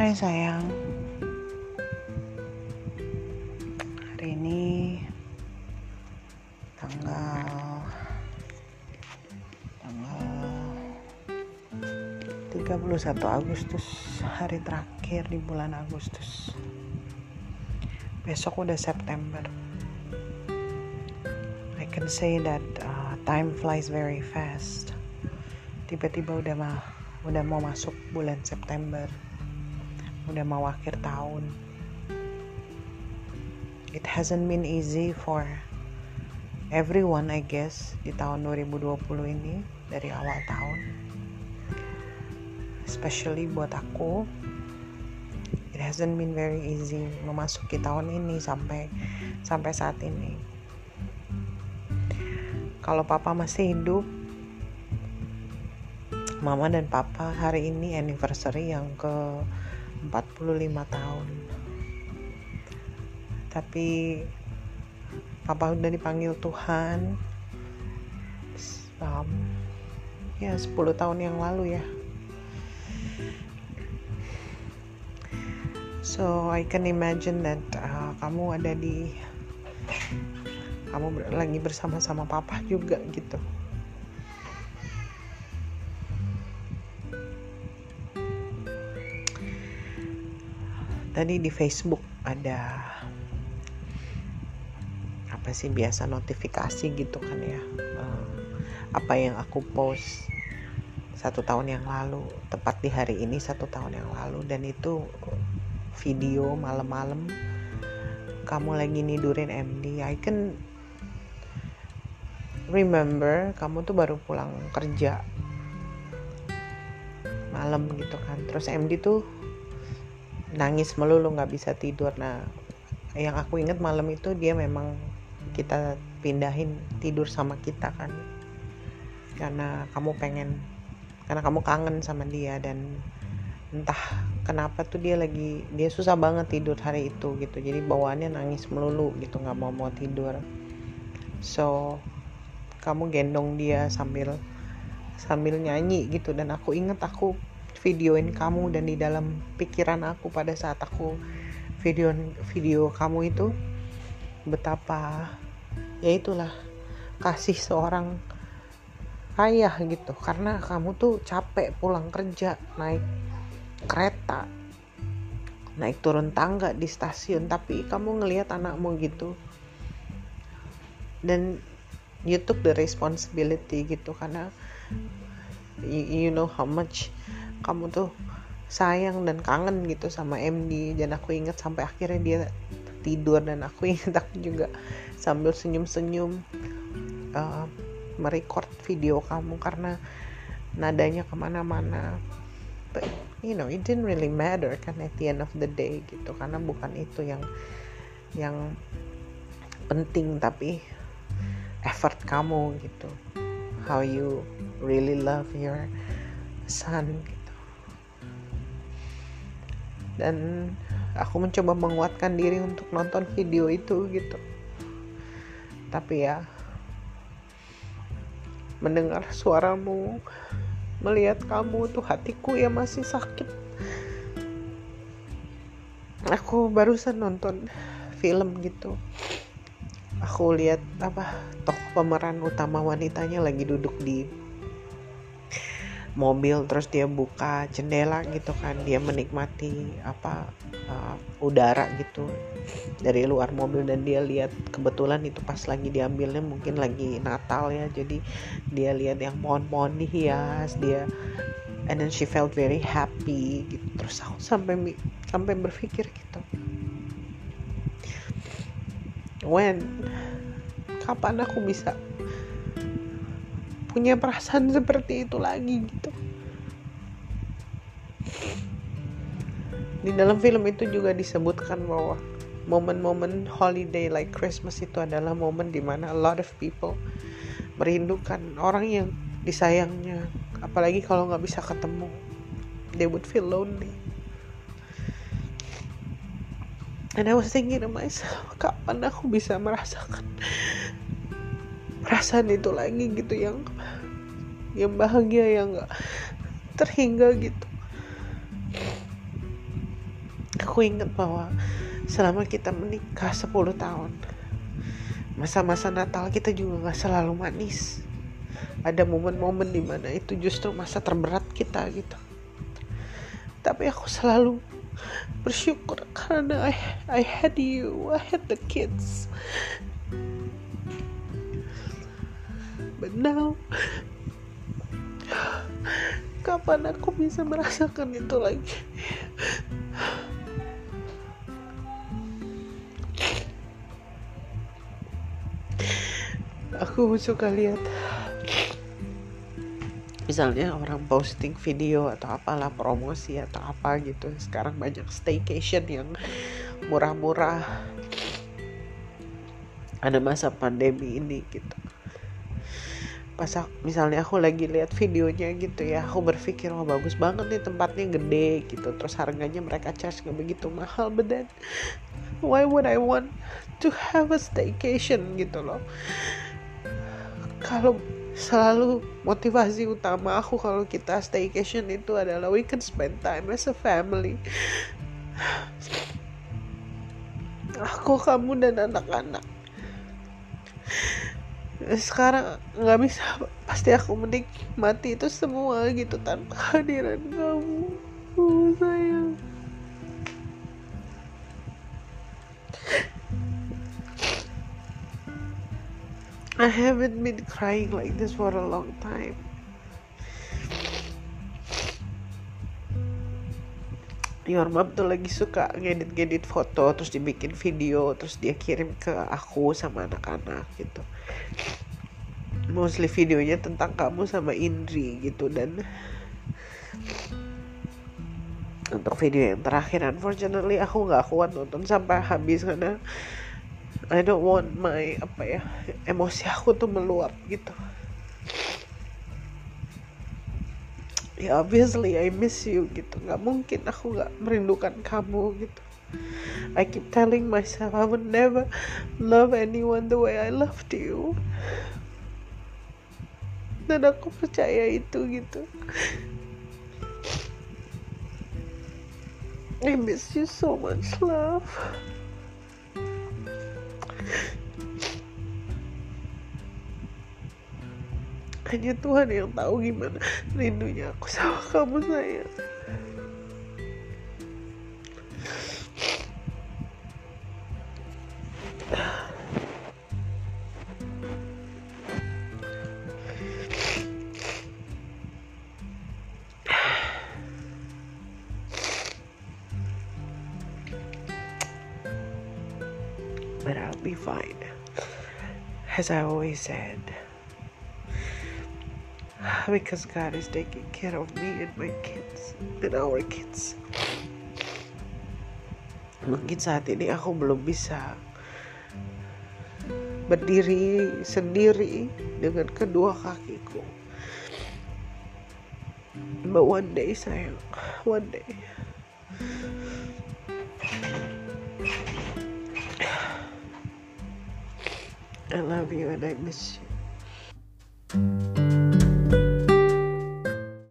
Hai sayang. Hari ini Tanggal Tanggal 31 Agustus Hari terakhir di bulan Agustus. Besok udah September. I can say that uh, time flies very fast. Tiba-tiba udah mah udah mau masuk bulan September udah mau akhir tahun. It hasn't been easy for everyone I guess di tahun 2020 ini dari awal tahun. Especially buat aku it hasn't been very easy memasuki tahun ini sampai sampai saat ini. Kalau papa masih hidup mama dan papa hari ini anniversary yang ke 45 tahun. Tapi papa udah dipanggil Tuhan. Um, ya 10 tahun yang lalu ya. So I can imagine that uh, kamu ada di kamu lagi bersama-sama papa juga gitu tadi di Facebook ada apa sih biasa notifikasi gitu kan ya uh, apa yang aku post satu tahun yang lalu tepat di hari ini satu tahun yang lalu dan itu video malam-malam kamu lagi nidurin MD I can remember kamu tuh baru pulang kerja malam gitu kan. Terus MD tuh nangis melulu nggak bisa tidur. Nah yang aku inget malam itu dia memang kita pindahin tidur sama kita kan. Karena kamu pengen karena kamu kangen sama dia dan entah kenapa tuh dia lagi dia susah banget tidur hari itu gitu. Jadi bawaannya nangis melulu gitu nggak mau mau tidur. So kamu gendong dia sambil sambil nyanyi gitu. Dan aku inget aku videoin kamu dan di dalam pikiran aku pada saat aku video video kamu itu betapa ya itulah kasih seorang ayah gitu. Karena kamu tuh capek pulang kerja naik kereta naik turun tangga di stasiun tapi kamu ngelihat anakmu gitu. Dan you took the responsibility gitu karena you, you know how much kamu tuh sayang dan kangen gitu sama MD dan aku inget sampai akhirnya dia tidur dan aku inget aku juga sambil senyum-senyum uh, merecord video kamu karena nadanya ke mana-mana. But you know it didn't really matter kan at the end of the day gitu. Karena bukan itu yang yang penting tapi effort kamu gitu. How you really love your son dan aku mencoba menguatkan diri untuk nonton video itu gitu. Tapi ya mendengar suaramu melihat kamu tuh hatiku ya masih sakit. Aku barusan nonton film gitu. Aku lihat apa tokoh pemeran utama wanitanya lagi duduk di mobil terus dia buka jendela gitu kan. Dia menikmati apa uh, udara gitu dari luar mobil. Dan dia lihat kebetulan itu pas lagi diambilnya mungkin lagi Natal ya. Jadi dia lihat yang pohon-pohon dihias dia and then she felt very happy gitu. Terus aku sampai sampai berpikir gitu. When kapan aku bisa punya perasaan seperti itu lagi gitu. Di dalam film itu juga disebutkan bahwa momen-momen holiday like Christmas itu adalah momen di mana a lot of people merindukan orang yang disayangnya. Apalagi kalau nggak bisa ketemu they would feel lonely. And I was thinking to myself kapan aku bisa merasakan perasaan itu lagi gitu yang yang bahagia yang nggak terhingga gitu. Aku ingat bahwa selama kita menikah 10 tahun masa-masa Natal kita juga gak selalu manis. Ada momen-momen di mana itu justru masa terberat kita gitu. Tapi aku selalu bersyukur karena I, I had you I had the kids but now kapan aku bisa merasakan itu lagi? Aku suka lihat misalnya orang posting video atau apalah promosi atau apa gitu. Sekarang banyak staycation yang murah-murah. Ada masa pandemi ini gitu pas misalnya aku lagi lihat videonya gitu ya aku berpikir oh bagus banget nih tempatnya gede gitu. Terus harganya mereka charge nggak begitu mahal but then why would I want to have a staycation gitu loh. Kalau selalu motivasi utama aku kalau kita staycation itu adalah we can spend time as a family. Aku kamu dan anak-anak sekarang nggak bisa. Pasti aku menikmati itu semua gitu tanpa kehadiran kamu. Oh, sayang. I haven't been crying like this for a long time your mom tuh lagi suka ngedit-ngedit foto terus dibikin video terus dia kirim ke aku sama anak-anak gitu. Mostly videonya tentang kamu sama Indri gitu dan untuk video yang terakhir unfortunately aku nggak kuat nonton sampai habis karena I don't want my apa ya emosi aku tuh meluap gitu ya obviously I miss you gitu. Nggak mungkin aku nggak merindukan kamu gitu. I keep telling myself I would never love anyone the way I loved you. Dan aku percaya itu gitu. I miss you so much love hanya Tuhan yang tahu gimana rindunya aku sama kamu sayang But I'll be fine. As I always said. because God is taking care of me and my kids and our kids. Mungkin saat ini aku belum bisa berdiri sendiri dengan kedua kakiku. But one day sayang, one day. I love you and I miss you.